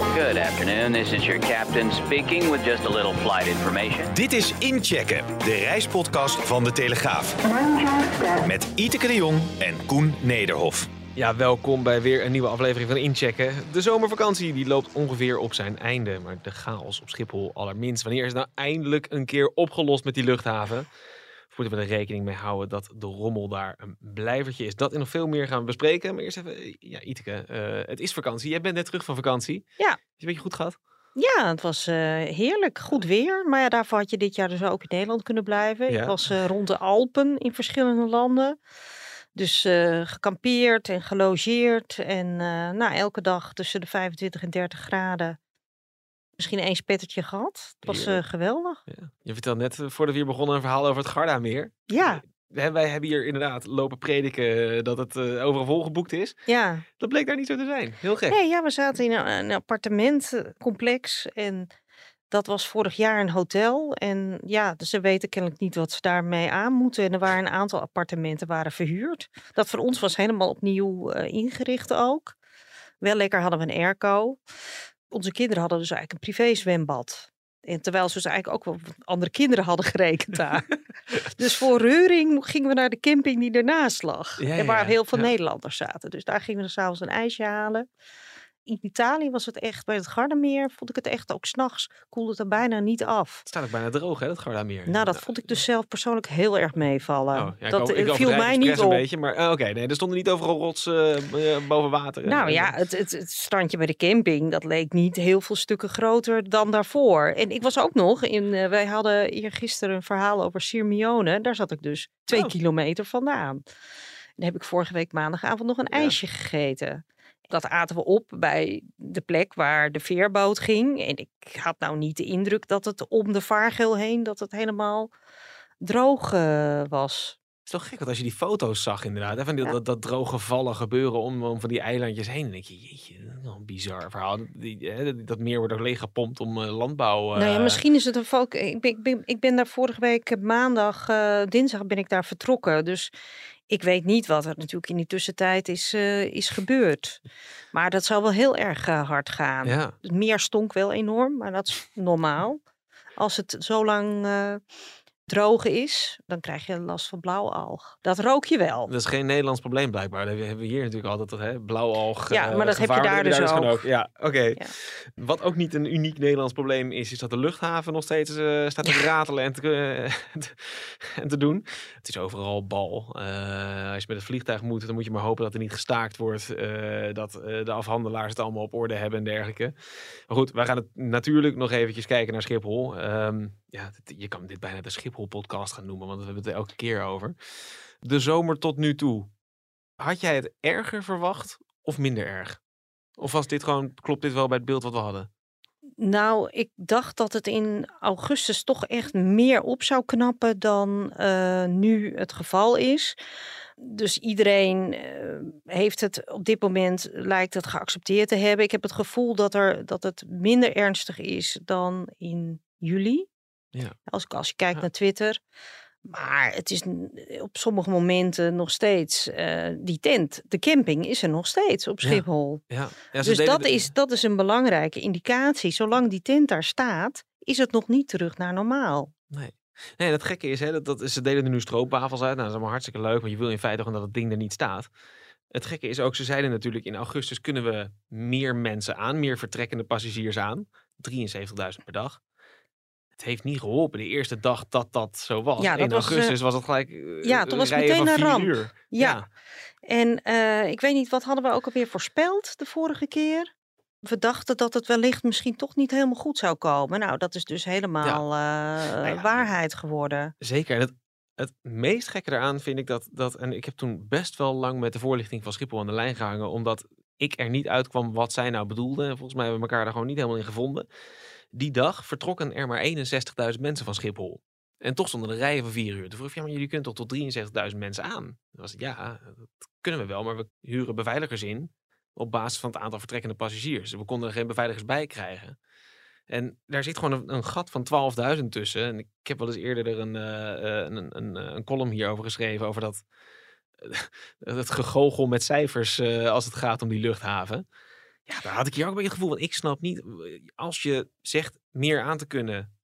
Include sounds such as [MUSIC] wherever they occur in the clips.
Good afternoon. This is your captain speaking with just a little flight information. Dit is Inchecken, de reispodcast van De Telegraaf. Met Iteke de Jong en Koen Nederhof. Ja, welkom bij weer een nieuwe aflevering van Inchecken. De zomervakantie die loopt ongeveer op zijn einde. Maar de chaos op Schiphol allerminst. Wanneer is het nou eindelijk een keer opgelost met die luchthaven? Moeten we er rekening mee houden dat de rommel daar een blijvertje is? Dat en nog veel meer gaan we bespreken. Maar eerst even, ja, Iteke, eh, het is vakantie. Jij bent net terug van vakantie. Ja. Is het een beetje goed gehad? Ja, het was eh, heerlijk. Goed weer. Maar ja, daarvoor had je dit jaar dus ook in Nederland kunnen blijven. Ja. Ik was eh, rond de Alpen in verschillende landen. Dus gekampeerd en gelogeerd. En nou, elke dag tussen de 25 en 30 graden. Misschien één spettertje gehad. Het was eh, geweldig. Ja. Je vertelde net, eh, voordat we hier begonnen, een verhaal over het Gardameer. Ja, Hè, Wij hebben hier inderdaad lopen prediken eh, dat het eh, overal volgeboekt is. ja. Dat bleek daar niet zo te zijn. Heel gek. Nee, ja, we zaten in een, een appartementcomplex. En dat was vorig jaar een hotel. En ja, dus ze weten kennelijk niet wat ze daarmee aan moeten. En er waren een aantal appartementen waren verhuurd. Dat voor ons was helemaal opnieuw eh, ingericht ook. Wel lekker hadden we een airco. Onze kinderen hadden dus eigenlijk een privé zwembad. En terwijl ze dus eigenlijk ook wel andere kinderen hadden gerekend [LAUGHS] daar. dus voor reuring gingen we naar de camping die ernaast lag. Ja, en waar ja, heel veel ja. Nederlanders zaten. Dus daar gingen we s'avonds een ijsje halen. In Italië was het echt, bij het Gardameer vond ik het echt ook s'nachts koelde het er bijna niet af. Het staat ook bijna droog, hè, dat Gardameer. Nou, dat vond ik dus zelf persoonlijk heel erg meevallen. Oh, ja, ik dat over- eh, ik viel mij niet een op. beetje, maar eh, oké, nee, er stonden niet overal rots eh, boven water. Nou ja, het, het, het strandje bij de camping, dat leek niet heel veel stukken groter dan daarvoor. En ik was ook nog in, wij hadden hier gisteren een verhaal over Sirmione. Daar zat ik dus twee Oh. kilometer vandaan. Daar heb ik vorige week maandagavond nog een Ja. ijsje gegeten. Dat aten we op bij de plek waar de veerboot ging. En ik had nou niet de indruk dat het om de vaargeel heen, dat het helemaal droog eh, was. Het is toch gek, want als je die foto's zag inderdaad, hè, van die, Ja. dat, dat droge vallen gebeuren om, om van die eilandjes heen, dan denk je, jeetje, dat is wel een bizar verhaal. Dat, die, hè, dat- meer wordt ook leeggepompt om eh, landbouw... Nou ja, misschien is het een volk. Ik ben, ik ben, ik ben daar vorige week maandag, dinsdag ben ik daar vertrokken. Dus ik weet niet wat er natuurlijk in die tussentijd is, eh, is gebeurd. Maar dat zou wel heel erg eh, hard gaan. Ja, Het meer stonk wel enorm, maar dat is normaal. Als het zo lang eh, droog is, dan krijg je last van blauwalg. Dat rook je wel. dat is geen Nederlands probleem blijkbaar. Dat hebben we hier natuurlijk altijd, dat, hè, blauwalg. Ja, eh, maar dat heb je daar dus ook. Ja, oké. Ja. Wat ook niet een uniek Nederlands probleem is, is dat de luchthaven nog steeds eh, staat te ratelen en te, eh, [LAUGHS] en te doen. Het is overal bal. Als je met het vliegtuig moet, dan moet je maar hopen dat er niet gestaakt wordt. dat de afhandelaars het allemaal op orde hebben en dergelijke. Maar goed, wij gaan het natuurlijk nog eventjes kijken naar Schiphol. Ehm, ja, dit- je kan dit bijna de Schiphol-podcast gaan noemen, want we hebben het er elke keer over. De zomer tot nu toe. Had jij het erger verwacht of minder erg? Of was dit gewoon, klopt dit wel bij het beeld wat we hadden? Nou, ik dacht dat het in augustus toch echt meer op zou knappen dan eh, nu het geval is. Dus iedereen eh, heeft het op dit moment, lijkt het geaccepteerd te hebben. Ik heb het gevoel dat, er, dat het minder ernstig is dan in juli. Ja. Als, ik- als je kijkt Ja. naar Twitter. Maar het is n- op sommige momenten nog steeds eh, die tent. De camping is er nog steeds op. Schiphol. Ja, dus dat de- is, dat is een belangrijke indicatie. Zolang die tent daar staat, is het nog niet terug naar normaal. Nee. Nee, dat gekke is, hè, dat, dat, ze delen er nu stroopwafels uit. Nou, dat is allemaal hartstikke leuk, maar je wil in feite gewoon dat het ding er niet staat. Het gekke is ook, ze zeiden natuurlijk in augustus kunnen we meer mensen aan, meer vertrekkende passagiers aan. 73.000 per dag. Het heeft niet geholpen de eerste dag dat dat zo was. Ja, dat in was, eh, augustus was het gelijk eh, ja, toen was meteen een ramp. uur. Ja. En eh, ik weet niet, wat hadden we ook alweer voorspeld de vorige keer? We dachten dat het wellicht misschien toch niet helemaal goed zou komen. Nou, dat is dus helemaal Nou ja, waarheid geworden. Zeker. En het, het meest gekke eraan vind ik dat, dat... En ik heb toen best wel lang met de voorlichting van Schiphol aan de lijn gehangen. Omdat ik er niet uitkwam wat zij nou bedoelden. En volgens mij hebben we elkaar daar gewoon niet helemaal in gevonden. Die dag vertrokken er maar 61.000 mensen van Schiphol. En toch stonden er rijen van vier uur. Toen vroeg ik, ja, maar jullie kunnen toch tot 73.000 mensen aan? Dan was ja, dat kunnen we wel, maar we huren beveiligers in op basis van het aantal vertrekkende passagiers. We konden er geen beveiligers bij krijgen. En daar zit gewoon een, gat van 12.000 tussen. En ik heb wel eens eerder er een, uh, een, een, een column hierover geschreven, over dat [LAUGHS] het gegogel met cijfers uh, als het gaat om die luchthaven. Ja, daar had ik hier ook een beetje het gevoel van, ik snap niet, als je zegt meer aan te kunnen,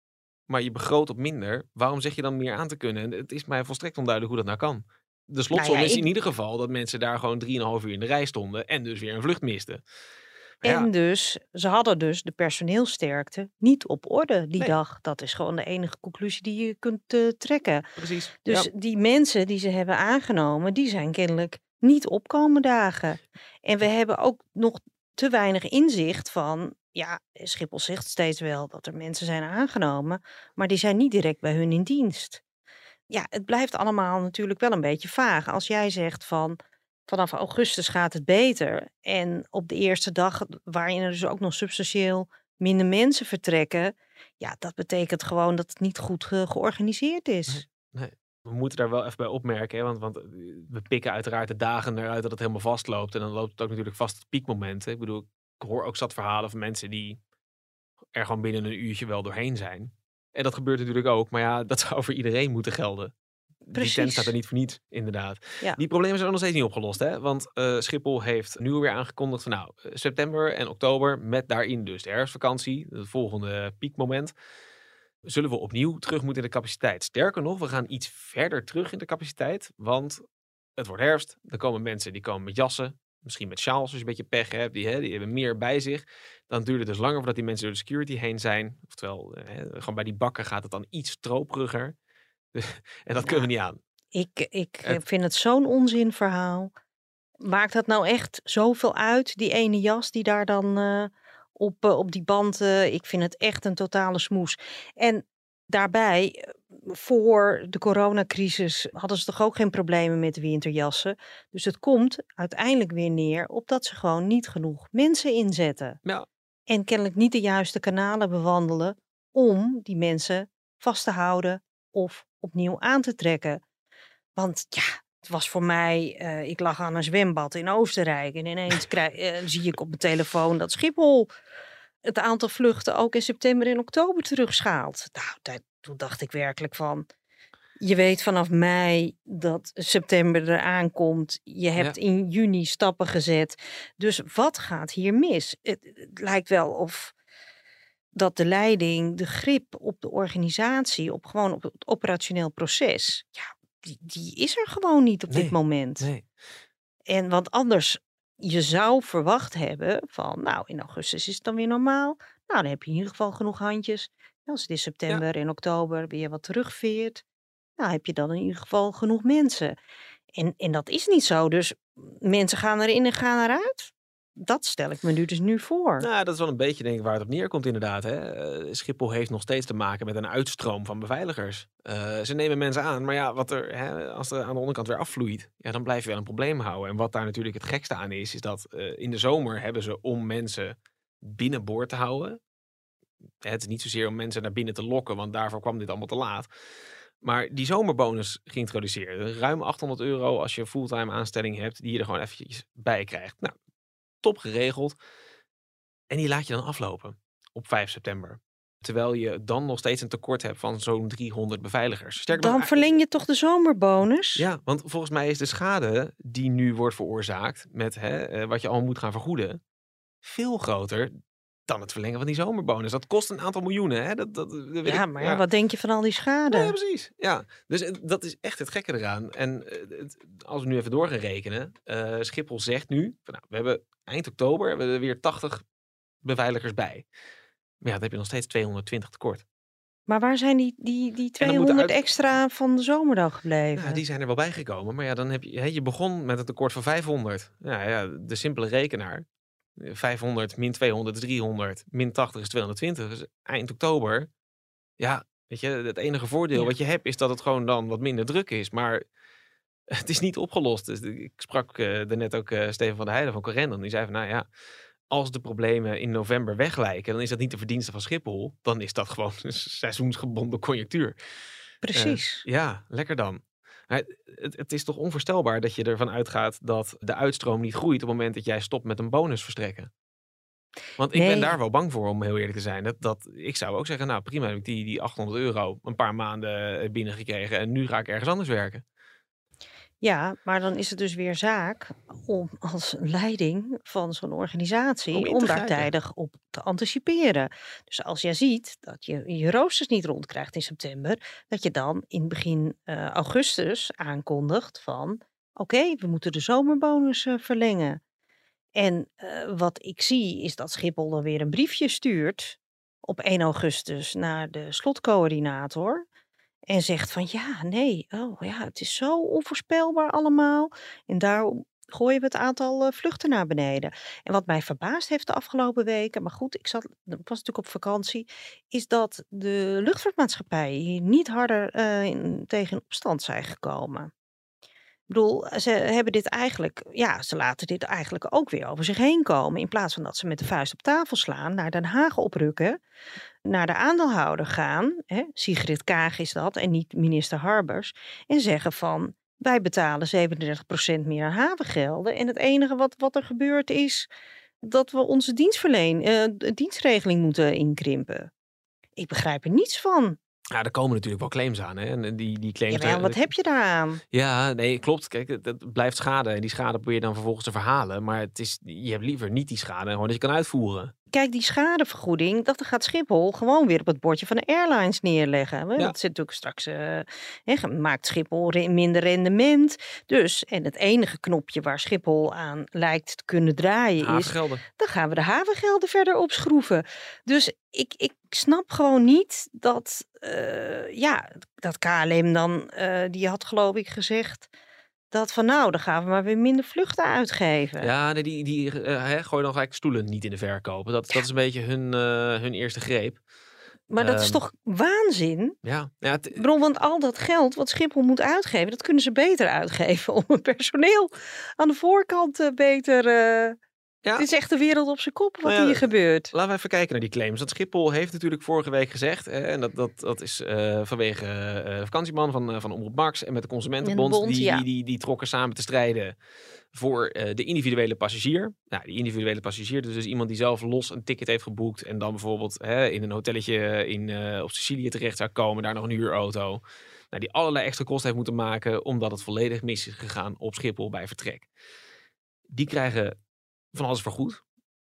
maar je begroot op minder, waarom zeg je dan meer aan te kunnen? En het is mij volstrekt onduidelijk hoe dat nou kan. De slotsom nou ja, is ik... in ieder geval dat mensen daar gewoon 3,5 uur in de rij stonden en dus weer een vlucht misten. Maar en ja. dus, ze hadden dus de personeelsterkte niet op orde die Nee. dag. Dat is gewoon de enige conclusie die je kunt eh, trekken. Precies. Dus Ja. die mensen die ze hebben aangenomen, die zijn kennelijk niet opkomen dagen. En we hebben ook nog te weinig inzicht van, ja, Schiphol zegt steeds wel dat er mensen zijn aangenomen, maar die zijn niet direct bij hun in dienst. Ja, het blijft allemaal natuurlijk wel een beetje vaag. Als jij zegt van vanaf augustus gaat het beter en op de eerste dag waarin er dus ook nog substantieel minder mensen vertrekken, ja, dat betekent gewoon dat het niet goed ge- georganiseerd is. We moeten daar wel even bij opmerken, hè, want, want eh, we pikken uiteraard de dagen eruit dat het helemaal vastloopt. En dan loopt het ook natuurlijk vast op piekmomenten. Ik bedoel, ik hoor ook zat verhalen van mensen die er gewoon binnen een uurtje wel doorheen zijn. En dat gebeurt natuurlijk ook, maar ja, dat [LAUGHS] zou voor iedereen moeten gelden. Die tent Precies. staat er niet voor niets, inderdaad. Ja. Die problemen zijn nog steeds niet opgelost, hè? Want eh, Schiphol heeft nu weer aangekondigd van nou, eh, september en oktober, met daarin dus de herfstvakantie, het volgende piekmoment, zullen we opnieuw terug moeten in de capaciteit. Sterker nog, we gaan iets verder terug in de capaciteit, want het wordt herfst. Er komen mensen die komen met jassen, misschien met sjaals als je een beetje pech hebt, die, hè, die hebben meer bij zich. Dan duurt het dus langer voordat die mensen door de security heen zijn. Oftewel, eh, hè, gewoon bij die bakken gaat het dan iets stroperiger. [LAUGHS] en dat kunnen we niet aan. Ik, ik eh, Het- vind het zo'n onzinverhaal. Maakt dat nou echt zoveel uit, die ene jas die daar dan eh, op, eh, op die band... eh, ik vind het echt een totale smoes. En daarbij, eh, voor de coronacrisis hadden ze toch ook geen problemen met winterjassen. Dus het komt uiteindelijk weer neer op dat ze gewoon niet genoeg mensen inzetten. Ja. En kennelijk niet de juiste kanalen bewandelen om die mensen vast te houden of opnieuw aan te trekken. Want ja, het was voor mij, eh, ik lag aan een zwembad in Oostenrijk en ineens [LAUGHS] krijg, eh, zie ik op mijn telefoon dat Schiphol het aantal vluchten ook in september en oktober terugschaalt. Nou, toen dacht ik werkelijk van, je weet vanaf mei dat september eraan komt. Je hebt in juni stappen gezet. Dus wat gaat hier mis? Het, het lijkt wel of dat de leiding, de grip op de organisatie, op gewoon op het operationeel proces, ja, die, die is er gewoon niet op Nee, dit moment. Nee. En want anders, je zou verwacht hebben van, nou, in augustus is het dan weer normaal. Nou, dan heb je in ieder geval genoeg handjes. Als het in september en oktober weer wat terugveert, nou, heb je dan in ieder geval genoeg mensen. En, en dat is niet zo. Dus mensen gaan erin en gaan eruit. Dat stel ik me nu dus nu voor. Nou, dat is wel een beetje denk ik waar het op neerkomt inderdaad. Hè? Eh, Schiphol heeft nog steeds te maken met een uitstroom van beveiligers. Eh, ze nemen mensen aan, maar ja, wat er, hè, als er aan de onderkant weer afvloeit, ja, dan blijf je wel een probleem houden. En wat daar natuurlijk het gekste aan is, is dat eh, in de zomer hebben ze om mensen binnenboord te houden. Het is niet zozeer om mensen naar binnen te lokken, want daarvoor kwam dit allemaal te laat. Maar die zomerbonus geïntroduceerd. Ruim 800 euro als je fulltime aanstelling hebt, die je er gewoon eventjes bij krijgt. Nou, top geregeld. En die laat je dan aflopen op 5 september. Terwijl je dan nog steeds een tekort hebt van zo'n 300 beveiligers. Sterker Dan verleng je toch de zomerbonus? Ja, want volgens mij is de schade die nu wordt veroorzaakt met hè, eh, wat je al moet gaan vergoeden, veel groter dan het verlengen van die zomerbonus. Dat kost een aantal miljoenen. Hè? Dat, dat, dat weet Ja, ik- maar ja, wat denk je van al die schade? ja, precies. Ja, dus eh, dat is echt het gekke eraan. En eh, het- als we nu even door gaan rekenen. eh, Schiphol zegt nu, van, nou, we hebben eind oktober hebben we er weer 80 beveiligers bij. Maar ja, dan heb je nog steeds 220 tekort. Maar waar zijn die, die, die dan moet 200 uit- extra van de zomerdag gebleven? Ja, die zijn er wel bijgekomen. Maar ja, dan heb je, je begon met een tekort van 500. Ja, ja, de simpele rekenaar. Eh, 500 min 200 is 300. Min 80 is 220. Dus eind oktober. Ja, weet je, het enige voordeel Ja. wat je hebt is dat het gewoon dan wat minder druk is. Maar [LAUGHS] het is niet opgelost. Dus ik sprak uh, daarnet ook uh, Steven van der Heijden van Corendon. Die zei van, nou ja, als de problemen in november weglijken, dan is dat niet de verdienste van Schiphol. Dan is dat gewoon [LAUGHS] een seizoensgebonden conjunctuur. Precies. Uh, ja, lekker dan. Het, het, is toch onvoorstelbaar dat je ervan uitgaat dat de uitstroom niet groeit op het moment dat jij stopt met een bonus verstrekken. Want ik Nee. ben daar wel bang voor, om heel eerlijk te zijn. Dat, dat, ik zou ook zeggen, nou prima, heb ik die, die 800 euro een paar maanden eh, binnengekregen en nu ga ik ergens anders werken. Ja, maar dan is het dus weer zaak om als leiding van zo'n organisatie Om daar tijdig op te anticiperen. Dus als jij ziet dat je je roosters niet rondkrijgt in september, dat je dan in begin eh, augustus aankondigt van oké, we moeten de zomerbonus eh, verlengen. En eh, wat ik zie is dat Schiphol dan weer een briefje stuurt op 1 augustus naar de slotcoördinator. En zegt van ja, nee, oh ja, het is zo onvoorspelbaar allemaal. En daarom gooien we het aantal eh, vluchten naar beneden. En wat mij verbaasd heeft de afgelopen weken, maar goed, ik zat, ik was natuurlijk op vakantie, is dat de luchtvaartmaatschappijen hier niet harder eh, in- tegen opstand zijn gekomen. Ik bedoel, ze hebben dit eigenlijk, ja, ze laten dit eigenlijk ook weer over zich heen komen. In plaats van dat ze met de vuist op tafel slaan, naar Den Haag oprukken, naar de aandeelhouder gaan. Hè, Sigrid Kaag is dat en niet minister Harbers. En zeggen van, wij betalen 37% meer aan havengelden. En het enige wat, wat er gebeurt is dat we onze dienstverleen, eh, dienstregeling moeten inkrimpen. Ik begrijp er niets van. Ja, er komen natuurlijk wel claims aan. Hè? En die, die claims. Ja, maar eh, wat heb je daaraan? Ja, nee, klopt. Kijk, het blijft schade. En die schade probeer je dan vervolgens te verhalen. Maar het is, je hebt liever niet die schade. Gewoon dat je kan uitvoeren. Kijk, die schadevergoeding, dat gaat Schiphol gewoon weer op het bordje van de airlines neerleggen. Ja. Dat zit natuurlijk straks, ge- maakt Schiphol minder rendement. Dus, en het enige knopje waar Schiphol aan lijkt te kunnen draaien is, dan gaan we de havengelden verder opschroeven. Dus ik, ik snap gewoon niet dat, eh, ja, dat KLM dan, eh, die had geloof ik gezegd, dat van nou, dan gaan we maar weer minder vluchten uitgeven. Ja, nee, die, die hè, gooien dan gelijk stoelen niet in de verkopen. Dat, dat is een beetje hun, eh, hun eerste greep. Maar dat is Ehm, toch waanzin? Ja, ja bedoel, want al dat geld wat Schiphol moet uitgeven, dat kunnen ze beter uitgeven [LAUGHS] om het personeel aan de voorkant eh, beter. Ja. Het is echt de wereld op zijn kop wat Nou ja, hier gebeurt. Laten we even kijken naar die claims. Dat Schiphol heeft natuurlijk vorige week gezegd, en dat, dat, dat is eh, vanwege eh vakantieman van, eh, van Omroep Max en met de Consumentenbond, bond, die, ja. die, die, die trokken samen te strijden voor de individuele passagier. Nou, die individuele passagier, dus, dus iemand die zelf los een ticket heeft geboekt en dan bijvoorbeeld hè, in een hotelletje in, op Sicilië terecht zou komen, daar nog een huurauto. Nou, die allerlei extra kosten heeft moeten maken omdat het volledig mis is gegaan op Schiphol bij vertrek. Die krijgen van alles vergoed.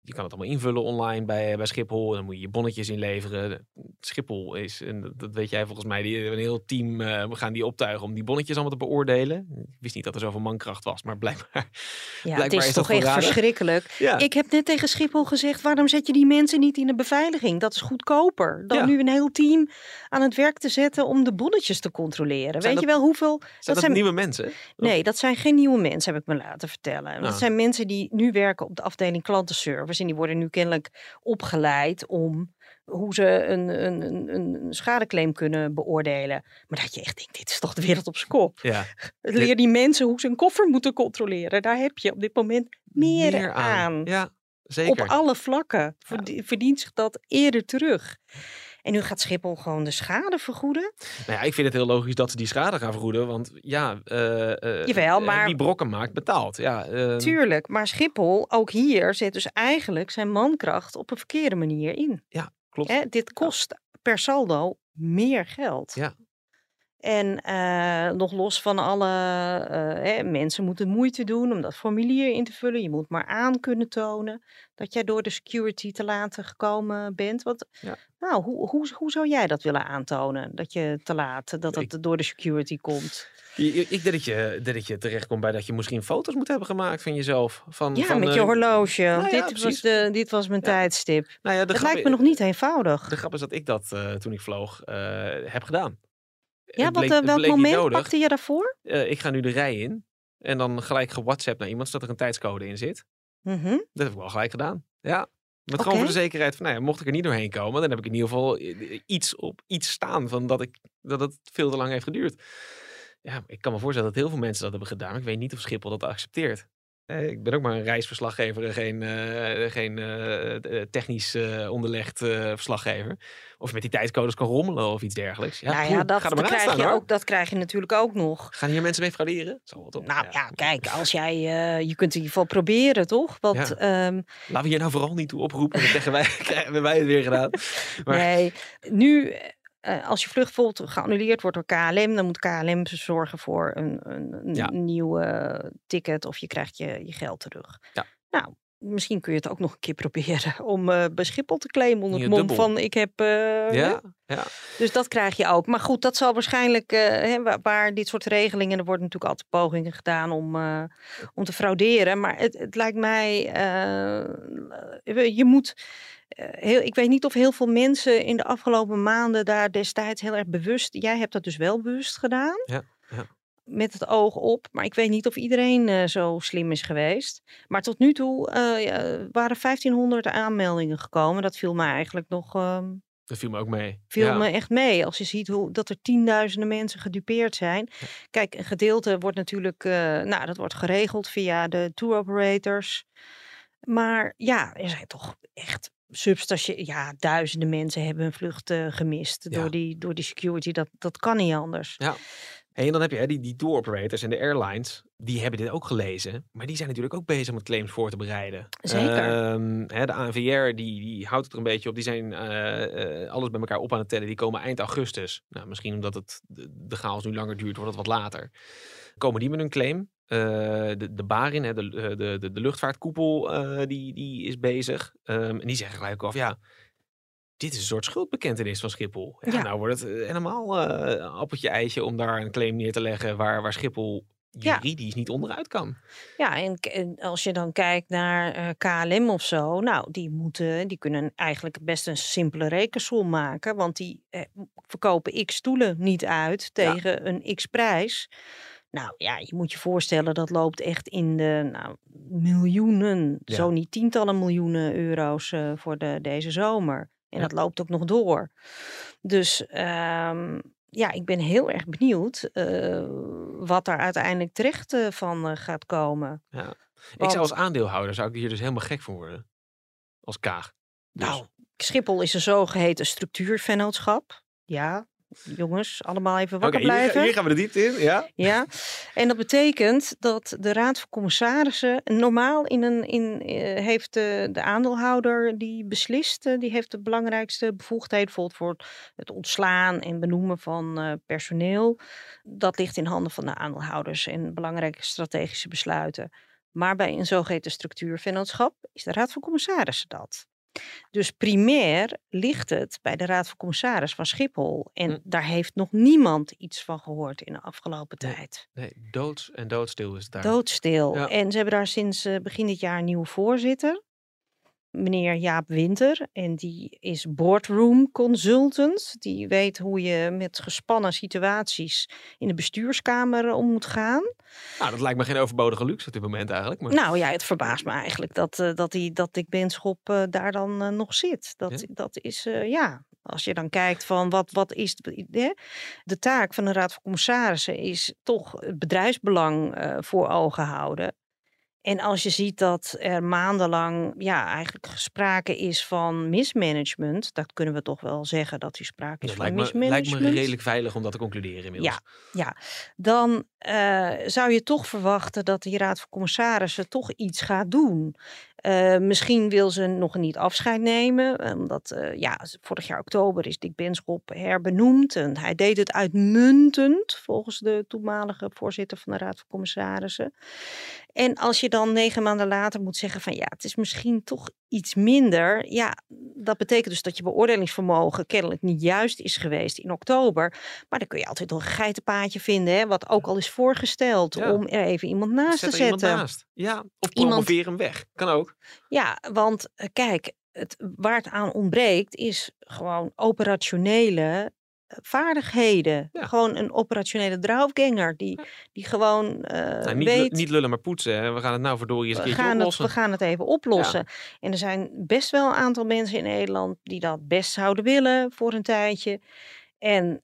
Je kan het allemaal invullen online bij, bij Schiphol. Dan moet je je bonnetjes inleveren. Schiphol is, en dat- weet jij volgens mij, die hebben een heel team eh, we gaan die optuigen om die bonnetjes allemaal te beoordelen. Ik wist niet dat er zoveel mankracht was, maar blijkbaar. Ja, het blijkbaar is, is toch echt verschrikkelijk. [LAUGHS] Ja. Ik heb net tegen Schiphol gezegd: waarom zet je die mensen niet in de beveiliging? Dat is goedkoper dan Ja. nu een heel team aan het werk te zetten om de bonnetjes te controleren. Zijn Weet je wel hoeveel? Zijn dat zijn- nieuwe mensen? Nee, dat zijn geen nieuwe mensen, heb ik me laten vertellen. Nou. Dat zijn mensen die nu werken op de afdeling klantenservice. En die worden nu kennelijk opgeleid om hoe ze een, een, een, een schadeclaim kunnen beoordelen. Maar dat je echt denkt, dit is toch de wereld op zijn kop. Ja. Leer die mensen hoe ze een koffer moeten controleren. Daar heb je op dit moment meer, aan. Ja, zeker. Op alle vlakken Verd- verdient zich dat eerder terug. En nu gaat Schiphol gewoon de schade vergoeden. Nou ja, ik vind het heel logisch dat ze die schade gaan vergoeden. Want ja, Jawel, eh, maar- wie brokken maakt, betaalt. Ja, eh, Tuurlijk, maar Schiphol, ook hier, zet dus eigenlijk zijn mankracht op een verkeerde manier in. ja klopt. Hè, dit kost per saldo meer geld. Ja. En eh, nog los van alle eh, hè, mensen moeten moeite doen om dat formulier in te vullen. Je moet maar aan kunnen tonen dat jij door de security te laat gekomen bent. Ja. Nou, hoe, hoe, hoe zou jij dat willen aantonen? Dat je te laat, dat Ik- het door de security komt? Ik denk dat je, dat je terechtkomt bij dat je misschien foto's moet hebben gemaakt van jezelf. Van, Ja, van, met eh, je horloge. nou want ja, dit, was de, dit was mijn Ja. tijdstip. Nou ja, grap lijkt me nog niet eenvoudig. De grap is dat ik dat eh, toen ik vloog eh, heb gedaan. Ja, wat, bleek- eh, welk moment pakte je daarvoor? Eh, ik ga nu de rij in. En dan gelijk gewhatsappt naar iemand, zodat er een tijdscode in zit. Mhm. Dat heb ik wel gelijk gedaan. Ja. Met gewoon voor de zekerheid van, nou ja, mocht ik er niet doorheen komen, dan heb ik in ieder geval i- iets op iets staan van dat, ik, dat het veel te lang heeft geduurd. Ja, ik kan me voorstellen dat heel veel mensen dat hebben gedaan. Maar ik weet niet of Schiphol dat accepteert. Eh, ik ben ook maar een reisverslaggever en geen, eh, geen eh, technisch onderlegd verslaggever. Of je met die tijdcodes kan rommelen of iets dergelijks. Ja, nou ja, dat, dat krijg staan, je hoor. ook, dat krijg je natuurlijk ook nog. Gaan hier mensen mee frauderen? Zal wel toch? Nou ja, kijk, als jij, je kunt in ieder geval proberen, toch? Want Ja. ehm, Laten we hier nou vooral niet toe oproepen. Dan zeggen wij, [LAUGHS] hebben wij het weer gedaan. Maar nee, nu, eh, als je vlucht bijvoorbeeld geannuleerd wordt door KLM, dan moet KLM zorgen voor een, een, een Ja. nieuw ticket of je krijgt je, je geld terug. Ja. Nou, misschien kun je het ook nog een keer proberen [LAUGHS] om eh bij Schiphol te claimen onder het mom dubbel. van ik heb... eh, ja, ja. Dus dat krijg je ook. Maar goed, dat zal waarschijnlijk, eh, hè, waar, waar dit soort regelingen, er worden natuurlijk altijd pogingen gedaan om, eh, om te frauderen. Maar het, het lijkt mij, eh, je moet, eh, heel, ik weet niet of heel veel mensen in de afgelopen maanden daar destijds heel erg bewust, jij hebt dat dus wel bewust gedaan. Ja, ja. Met het oog op, maar ik weet niet of iedereen eh, zo slim is geweest. Maar tot nu toe eh, ja, waren 1500 aanmeldingen gekomen. Dat viel mij eigenlijk nog ehm, Dat viel me ook mee. viel ja. me echt mee. Als je ziet hoe, dat er tienduizenden mensen gedupeerd zijn. Kijk, een gedeelte wordt natuurlijk, eh, nou, dat wordt geregeld via de tour operators. Maar ja, er zijn toch echt substantie, ja, duizenden mensen hebben hun vlucht gemist Ja. door, die, door die security. Dat, dat kan niet anders. Ja. En dan heb je hè, die, die tour operators en de airlines, die hebben dit ook gelezen. Maar die zijn natuurlijk ook bezig met claims voor te bereiden. Zeker. Ehm, hè, de ANVR, die, die houdt het er een beetje op. Die zijn eh, eh, alles bij elkaar op aan het tellen. Die komen eind augustus. Nou, misschien omdat het, de, chaos nu langer duurt, wordt het wat later. Komen die met een claim. Eh, de, de Barin, hè, de, de, de, de luchtvaartkoepel, die, die is bezig. Ehm, en die zeggen gelijk af, ja, dit is een soort schuldbekentenis van Schiphol. Ja, Ja. Nou wordt het eh, helemaal eh, appeltje eitje om daar een claim neer te leggen waar, waar Schiphol Ja. juridisch niet onderuit kan. Ja, en, als je dan kijkt naar eh, KLM of zo, nou, die moeten, die kunnen eigenlijk best een simpele rekensom maken, want die eh, verkopen x stoelen niet uit Ja. tegen een x prijs. Nou ja, je moet je voorstellen, dat loopt echt in de nou, miljoenen, Ja. zo niet tientallen miljoenen euro's eh, voor de, deze zomer. En dat loopt ook nog door. Dus ehm, ja, ik ben heel erg benieuwd eh, wat daar uiteindelijk terecht eh, van eh, gaat komen. Ja. Ik zou als aandeelhouder zou ik hier dus helemaal gek van worden. Als kaag. Dus, Nou, Schiphol is een zogeheten structuurvennootschap. Ja, jongens, allemaal even wakker hier, blijven. hier gaan we de diepte in. Ja. Ja, en dat betekent dat de Raad van Commissarissen normaal in een, in, eh, heeft de, de aandeelhouder die beslist, eh, die heeft de belangrijkste bevoegdheid bijvoorbeeld voor het ontslaan en benoemen van eh, personeel. Dat ligt in handen van de aandeelhouders en belangrijke strategische besluiten. Maar bij een zogeheten structuurvennootschap is de Raad van Commissarissen dat. Dus primair ligt het bij de Raad van Commissaris van Schiphol. En Hm. daar heeft nog niemand iets van gehoord in de afgelopen Nee. tijd. Nee, doods en doodstil is het daar. Doodstil. Ja. En ze hebben daar sinds eh, begin dit jaar een nieuwe voorzitter. Meneer Jaap Winter. En die is boardroom consultant. Die weet hoe je met gespannen situaties in de bestuurskamer om moet gaan. Nou, dat lijkt me geen overbodige luxe op dit moment eigenlijk. Maar... Nou ja, het verbaast me eigenlijk dat, eh, dat, die, dat Dick Benschop eh, daar dan eh, nog zit. Dat, Ja. dat is, ja, als je dan kijkt van wat, wat is de, de taak van de Raad van Commissarissen is toch het bedrijfsbelang voor ogen houden. En als je ziet dat er maandenlang ja, eigenlijk sprake is van mismanagement, dat kunnen we toch wel zeggen dat er sprake is dat van lijkt me, mismanagement. lijkt me redelijk veilig om dat te concluderen inmiddels. Ja, dan eh, zou je toch verwachten dat die Raad van Commissarissen toch iets gaat doen. Eh, misschien wil ze nog niet afscheid nemen, omdat eh, ja, vorig jaar oktober is Dick Benschop herbenoemd. En hij deed het uitmuntend, volgens de toenmalige voorzitter van de Raad van Commissarissen. En als je dan negen maanden later moet zeggen van ja, het is misschien toch iets minder. Ja, dat betekent dus dat je beoordelingsvermogen kennelijk niet juist is geweest in oktober. Maar dan kun je altijd nog een geitenpaadje vinden, hè, wat ook al is voorgesteld Ja. om er even iemand naast Zet te zetten. naast. Ja, of Iemand- promoveer hem weg. Kan ook. Ja, want eh, kijk, het, waar het aan ontbreekt is gewoon operationele eh, vaardigheden. Ja. Gewoon een operationele draufganger die, die gewoon eh, Nou, niet, weet... niet lullen, maar poetsen. Hè. We gaan het nou verdorie eens een we keertje gaan, het, we gaan het even oplossen. En er zijn best wel een aantal mensen in Nederland die dat best zouden willen voor een tijdje. En,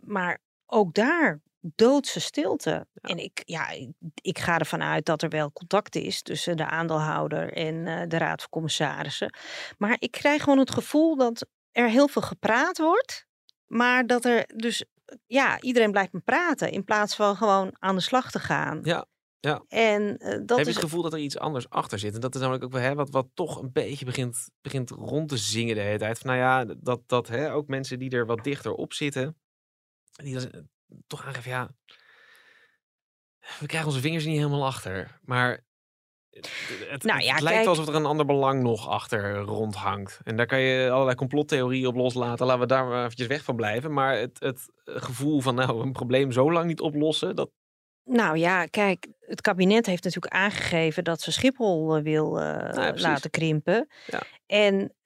maar ook daar doodse stilte. En ik, ja, ik, ik ga ervan uit dat er wel contact is tussen de aandeelhouder en eh, de raad van commissarissen. Maar ik krijg gewoon het gevoel dat er heel veel gepraat wordt, maar dat er dus, ja, iedereen blijft maar praten in plaats van gewoon aan de slag te gaan. Ja, ja. En eh, dat Heb je is het gevoel dat er iets anders achter zit? En dat is namelijk ook wel hè, wat, wat toch een beetje begint, begint rond te zingen de hele tijd. Van, nou ja, dat, dat hè, ook mensen die er wat dichter op zitten, die toch aangeven, ja, we krijgen onze vingers er niet helemaal achter. Maar het, het, Nou het ja, lijkt kijk- alsof er een ander belang nog achter rondhangt. En daar kan je allerlei complottheorieën op loslaten. Laten we daar maar eventjes weg van blijven. Maar het, het gevoel van nou, een probleem zo lang niet oplossen, dat, Nou ja, kijk, het kabinet heeft natuurlijk aangegeven dat ze Schiphol eh, wil eh, laten krimpen. Ja. En eh,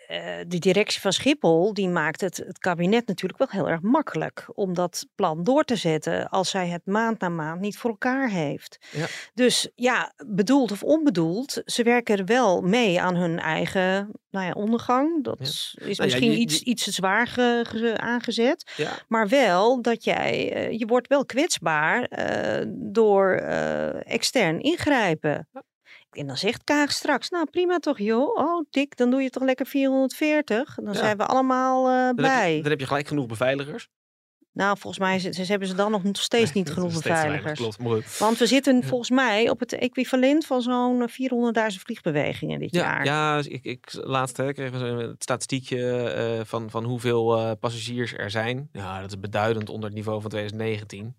de directie van Schiphol die maakt het, het kabinet natuurlijk wel heel erg makkelijk om dat plan door te zetten als zij het maand na maand niet voor elkaar heeft. Ja. Dus ja, bedoeld of onbedoeld, ze werken er wel mee aan hun eigen nou ja, ondergang. Dat Ja. is Nou misschien je- iets, je- iets te zwaar ge- ge- aangezet. Maar wel dat jij, eh, je wordt wel kwetsbaar eh, door eh, extern ingrijpen. En dan zegt Kaag straks, nou prima toch joh, oh dik, dan doe je toch lekker 440. Dan Ja. zijn we allemaal eh, dan, heb je, dan heb je gelijk genoeg beveiligers. Nou, volgens mij ze, ze hebben ze dan nog steeds [LAUGHS] niet genoeg beveiligers. Klopt. Want we zitten volgens mij op het equivalent van zo'n eh, 400.000 vliegbewegingen dit Ja, jaar. ja dus ik, ik, laatst hè, we een statistiekje eh, van, van hoeveel eh, passagiers er zijn. Ja, dat is beduidend onder het niveau van 2019.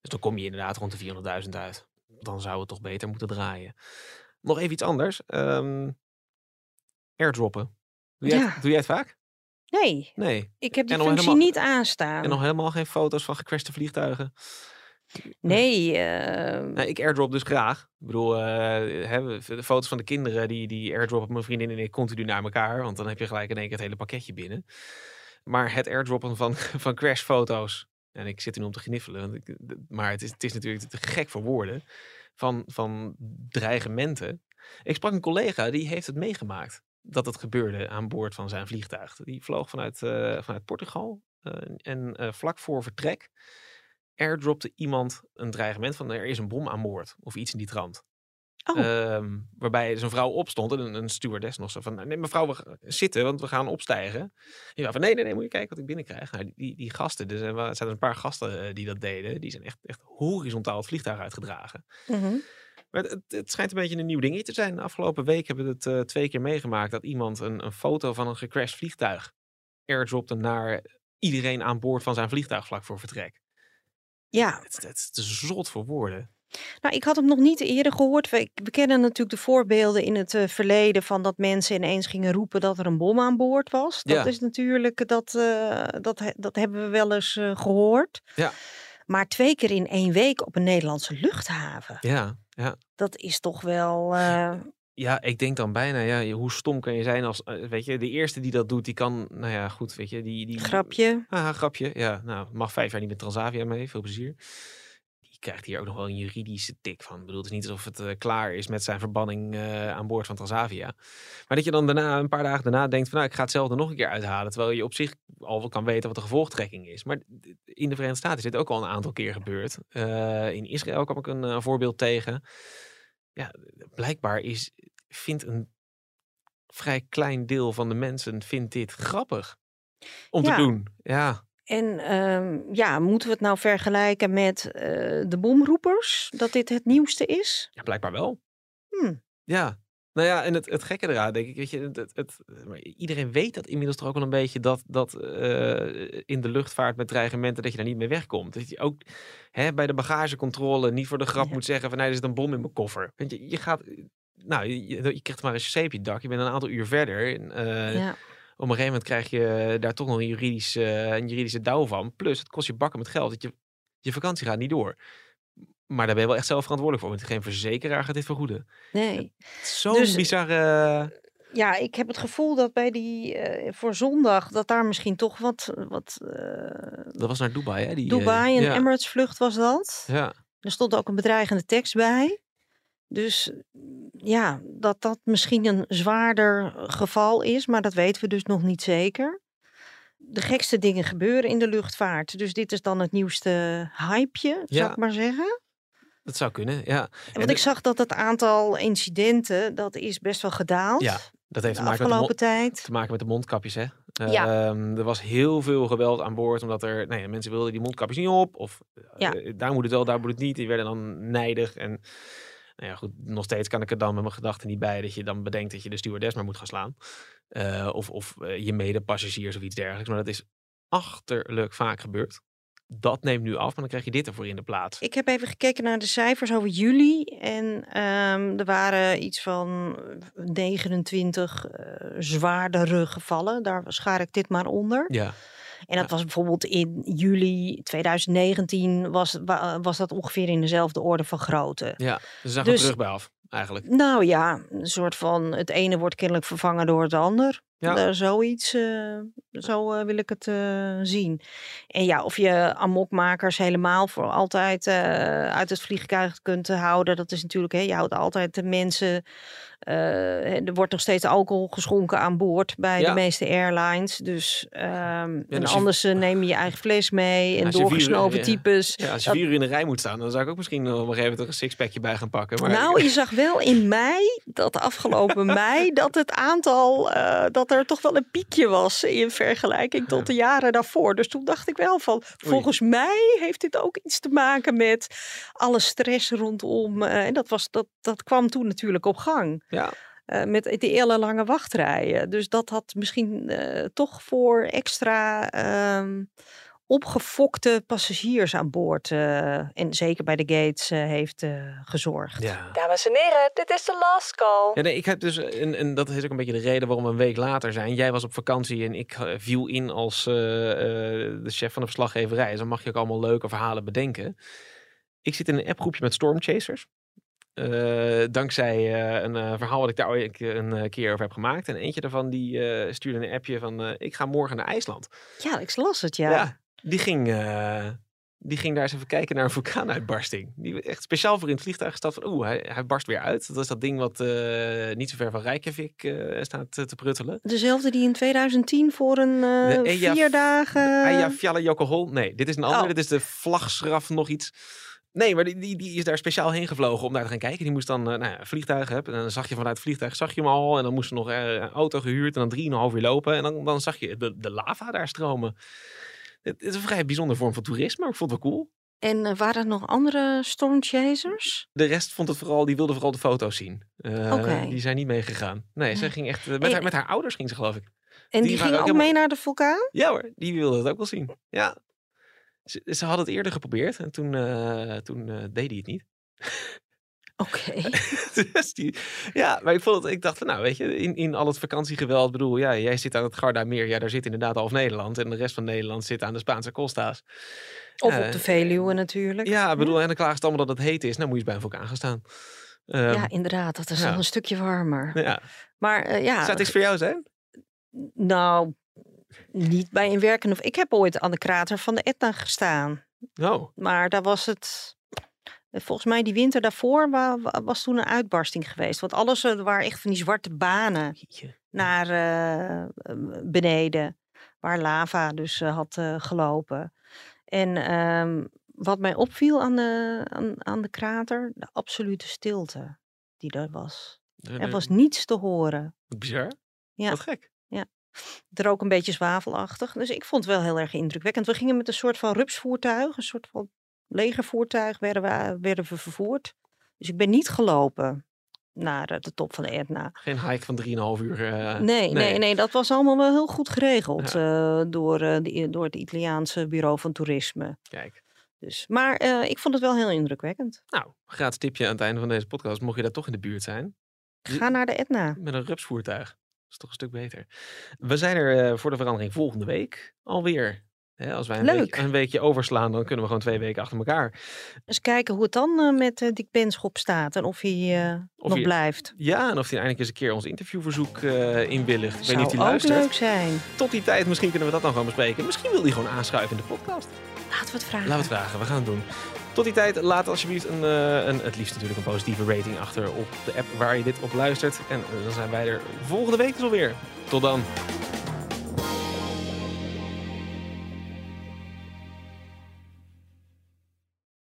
Dus dan kom je inderdaad rond de 400.000 uit. Dan zou het toch beter moeten draaien. Nog even iets anders. Ehm airdroppen. Doe jij, Ja. het, doe jij het vaak? Nee, Nee. ik heb die functie helemaal- niet aanstaan. En nog helemaal geen foto's van gecrashte vliegtuigen. Nee, [LAUGHS] eh, Nou, ik airdrop dus graag. Ik bedoel, hè, we- de foto's van de kinderen, die, die airdroppen mijn vriendin en ik continu naar elkaar. Want dan heb je gelijk in één keer het hele pakketje binnen. Maar het airdroppen van, [LAUGHS] van crashfoto's. En ik zit er nu om te gniffelen. Maar het is, het is natuurlijk te gek voor woorden. Van, van dreigementen. Ik sprak een collega die heeft het meegemaakt. Dat het gebeurde aan boord van zijn vliegtuig. Die vloog vanuit, eh, vanuit Portugal. eh, en eh, vlak voor vertrek airdropte iemand een dreigement van er is een bom aan boord. Of iets in die trant. Oh. Ehm, waarbij een vrouw opstond en een, een stewardess nog zo van... Nee mevrouw, we zitten, want we gaan opstijgen. Ja, van nee, nee, nee, moet je kijken wat ik binnenkrijg. Nou, die, die, die gasten, er wa- er zijn een paar gasten eh, die dat deden. Die zijn echt, echt horizontaal het vliegtuig uitgedragen. mhm. Maar het, het, het schijnt een beetje een nieuw dingetje te zijn. De afgelopen week hebben we het eh, twee keer meegemaakt... dat iemand een, een foto van een gecrashed vliegtuig airdropte naar iedereen aan boord van zijn vliegtuig vlak voor vertrek. ja, Het, het is te zot voor woorden. Nou, ik had hem nog niet eerder gehoord. We, we kennen natuurlijk de voorbeelden in het eh, verleden van dat mensen ineens gingen roepen dat er een bom aan boord was. Dat Ja. is natuurlijk, dat, eh, dat, dat hebben we wel eens eh, gehoord. Ja. Maar twee keer in één week op een Nederlandse luchthaven. Ja, ja. Dat is toch wel. eh, Ja, ik denk dan bijna, ja, hoe stom kan je zijn als, eh, weet je, de eerste die dat doet, die kan, nou ja, goed, weet je, die... die grapje. Ah, grapje, ja, nou, mag vijf jaar niet met Transavia mee, veel plezier. Krijgt hier ook nog wel een juridische tik van. Ik bedoel, het is niet alsof het eh, klaar is met zijn verbanning eh, aan boord van Transavia. Maar dat je dan daarna, een paar dagen daarna denkt van, nou, ik ga hetzelfde nog een keer uithalen. Terwijl je op zich al wel kan weten wat de gevolgtrekking is. Maar in de Verenigde Staten is dit ook al een aantal keer gebeurd. Eh, in Israël kwam ik een voorbeeld tegen. Ja, blijkbaar is, vindt een vrij klein deel van de mensen vindt dit grappig om Ja. te doen. Ja, En ehm, ja, moeten we het nou vergelijken met eh, de bomroepers? Dat dit het nieuwste is? ja blijkbaar wel. Hmm. Ja. Nou ja, en het, het gekke eraan, denk ik, weet je, het, het, iedereen weet dat inmiddels toch ook wel een beetje dat, dat eh, in de luchtvaart met dreigementen dat je daar niet mee wegkomt. Dat je ook hè, bij de bagagecontrole niet voor de grap Ja. moet zeggen van nee, er zit een bom in mijn koffer. Want je, je gaat, nou, je, je, krijgt maar een CC op je dak, je bent een aantal uur verder. En, eh, Ja. Op een gegeven moment krijg je daar toch nog een, juridisch, eh, een juridische douw van. Plus, het kost je bakken met geld. Dat je, je vakantie gaat niet door. Maar daar ben je wel echt zelf verantwoordelijk voor. Want geen verzekeraar gaat dit vergoeden. Nee. Zo'n Dus- bizarre... Ja, ik heb het gevoel dat bij die eh, voor zondag dat daar misschien toch wat, wat eh, Dat was naar Dubai, hè? Die, eh, Dubai en ja. Emirates vlucht was dat. Ja, Er stond ook een bedreigende tekst bij. Dus ja, dat dat misschien een zwaarder geval is, maar dat weten we dus nog niet zeker. de gekste dingen gebeuren in de luchtvaart. Dus dit is dan het nieuwste hypeje, zou Ja. ik maar zeggen. Dat zou kunnen, ja. Want de- ik zag dat het aantal incidenten, dat is best wel gedaald. Ja, dat heeft te maken, met de, tijd. te maken met de mondkapjes, hè? Ja. Ehm, er was heel veel geweld aan boord, omdat er ja, mensen wilden die mondkapjes niet op. Of Ja. eh, daar moet het wel, daar moet het niet. Die werden dan nijdig. En nou ja, goed, nog steeds kan ik er dan met mijn gedachten niet bij dat je dan bedenkt dat je de stewardess maar moet gaan slaan. Eh, of of eh, je medepassagiers of iets dergelijks. Maar dat is achterlijk vaak gebeurd. Dat neemt nu af, maar dan krijg je dit ervoor in de plaats. Ik heb even gekeken naar de cijfers over juli. En ehm, er waren iets van 29 eh, zwaardere gevallen. Daar schaar ik dit maar onder. Ja, En dat was bijvoorbeeld in juli 2019 was, wa- was dat ongeveer in dezelfde orde van grootte. ja. Dus daar Dus- terug bij af, eigenlijk. Nou ja, een soort van het ene wordt kennelijk vervangen door het ander. Ja. Eh, zoiets, eh, zo eh, wil ik het zien. En ja, of je amokmakers helemaal voor altijd uit het vliegtuig kunt houden, dat is natuurlijk, hè, je houdt altijd de mensen. Eh, er wordt nog steeds alcohol geschonken aan boord bij Ja. de meeste airlines. Dus ehm, en je- anders eh, neem je je eigen fles mee en je vier- doorgesnoven types. Ja, als je Dat- vier uur in de rij moet staan, dan zou ik ook misschien nog op een gegeven moment een sixpackje bij gaan pakken. Maar Nou, je zag wel in mei, dat afgelopen [LAUGHS] mei, dat het aantal, eh, dat er toch wel een piekje was in vergelijking tot de jaren daarvoor. Dus toen dacht ik wel van, volgens mij heeft dit ook iets te maken met alle stress rondom. en dat, was, dat, dat kwam toen natuurlijk op gang. Ja, eh, met de hele lange wachtrijen. Dus dat had misschien eh, toch voor extra ehm, opgefokte passagiers aan boord. eh, en zeker bij de gates eh, heeft eh, gezorgd. ja. Dames en heren, dit is de last call. Ja, nee, ik heb dus, en, en dat is ook een beetje de reden waarom we een week later zijn. Jij was op vakantie en ik viel in als eh, eh, de chef van de verslaggeverij. Dus dan mag je ook allemaal leuke verhalen bedenken. Ik zit in een appgroepje met stormchasers. Eh, dankzij eh, een eh, verhaal wat ik daar ooit een keer over heb gemaakt. En eentje daarvan die stuurde een appje van ik ga morgen naar IJsland. Ja, ik las het, ja. die ging, die ging daar eens even kijken naar een vulkaanuitbarsting. Die echt speciaal voor in het vliegtuig gesteld van oeh, hij, hij barst weer uit. Dat is dat ding wat niet zo ver van Reykjavik staat te pruttelen. Dezelfde die in 2010 voor een De Eja- vier dagen... Nee, dit is een andere. Oh. Dit is de vlagschraf nog iets. Nee, maar die, die, die is daar speciaal heen gevlogen om daar te gaan kijken. Die moest dan, eh, nou ja, vliegtuig hebben. En dan zag je vanuit het vliegtuig, zag je hem al. En dan moest er nog eh, een auto gehuurd en dan drieënhalf uur lopen. En dan, dan zag je de, de lava daar stromen. Het is een vrij bijzondere vorm van toerisme, maar ik vond het wel cool. En eh, waren er nog andere stormchasers? De rest vond het vooral, die wilde vooral de foto's zien. Oké. Die zijn niet meegegaan. Nee, ze ging echt, met, En- haar, met haar ouders ging ze geloof ik. En Die gingen ook ook mee helemaal- naar de vulkaan? Ja hoor, die wilde het ook wel zien. Ja. Ze, ze hadden het eerder geprobeerd en toen, eh, toen eh, deed hij het niet. Oké. [LAUGHS] dus die, ja, maar ik, vond het, ik dacht van nou weet je, in, in al het vakantiegeweld, bedoel, ja, jij zit aan het Garda meer, ja, daar zit inderdaad half Nederland en de rest van Nederland zit aan de Spaanse Costa's. Of Eh, op de Veluwe natuurlijk. Ja, ik bedoel, en dan klagen ze allemaal dat het heet is, nou moet je bij een vulkaan gaan staan. Ehm, Ja, inderdaad. Dat is ja. een stukje warmer. ja. Maar eh, ja, Zou het iets voor jou zijn? nou, niet bij een werkende... Ik heb ooit aan de krater van de Etna gestaan. Oh, Maar daar was het... Volgens mij die winter daarvoor wa- wa- was toen een uitbarsting geweest. Want alles, eh, er waren echt van die zwarte banen jeetje. naar eh, beneden. Waar lava dus eh, had gelopen. En ehm, wat mij opviel aan de, aan, aan de krater, de absolute stilte die er was. Er was niets te horen. Bizar. Ja. Wat gek. Er ook een beetje zwavelachtig. Dus ik vond het wel heel erg indrukwekkend. We gingen met een soort van rupsvoertuig, een soort van legervoertuig, werden we, werden we vervoerd. Dus ik ben niet gelopen naar eh, de top van de Etna. Geen hike van 3,5 uur. eh, Nee, nee, nee, dat was allemaal wel heel goed geregeld eh, door, de, door het Italiaanse Bureau van Toerisme. Kijk. Dus, maar ik vond het wel heel indrukwekkend. Nou, gratis tipje aan het einde van deze podcast. Mocht je daar toch in de buurt zijn, Ga naar de Etna. met een rupsvoertuig. Dat is toch een stuk beter. We zijn er eh, voor de verandering volgende week alweer. Hè, als wij een, week- een weekje overslaan, dan kunnen we gewoon twee weken achter elkaar. Eens kijken hoe het dan eh, met eh, Dick Benschop staat en of hij Of nog hij- blijft. Ja, en of hij eindelijk eens een keer ons interviewverzoek inwilligt. Ik weet niet of Zou hij ook luistert. leuk zijn. Tot die tijd, misschien kunnen we dat dan gewoon bespreken. Misschien wil hij gewoon aanschuiven in de podcast. Laten we het vragen. Laten we het vragen, we gaan het doen. Tot die tijd, laat alsjeblieft een, eh, een, het liefst natuurlijk een positieve rating achter op de app waar je dit op luistert. En dan zijn wij er volgende week dus alweer. Tot dan.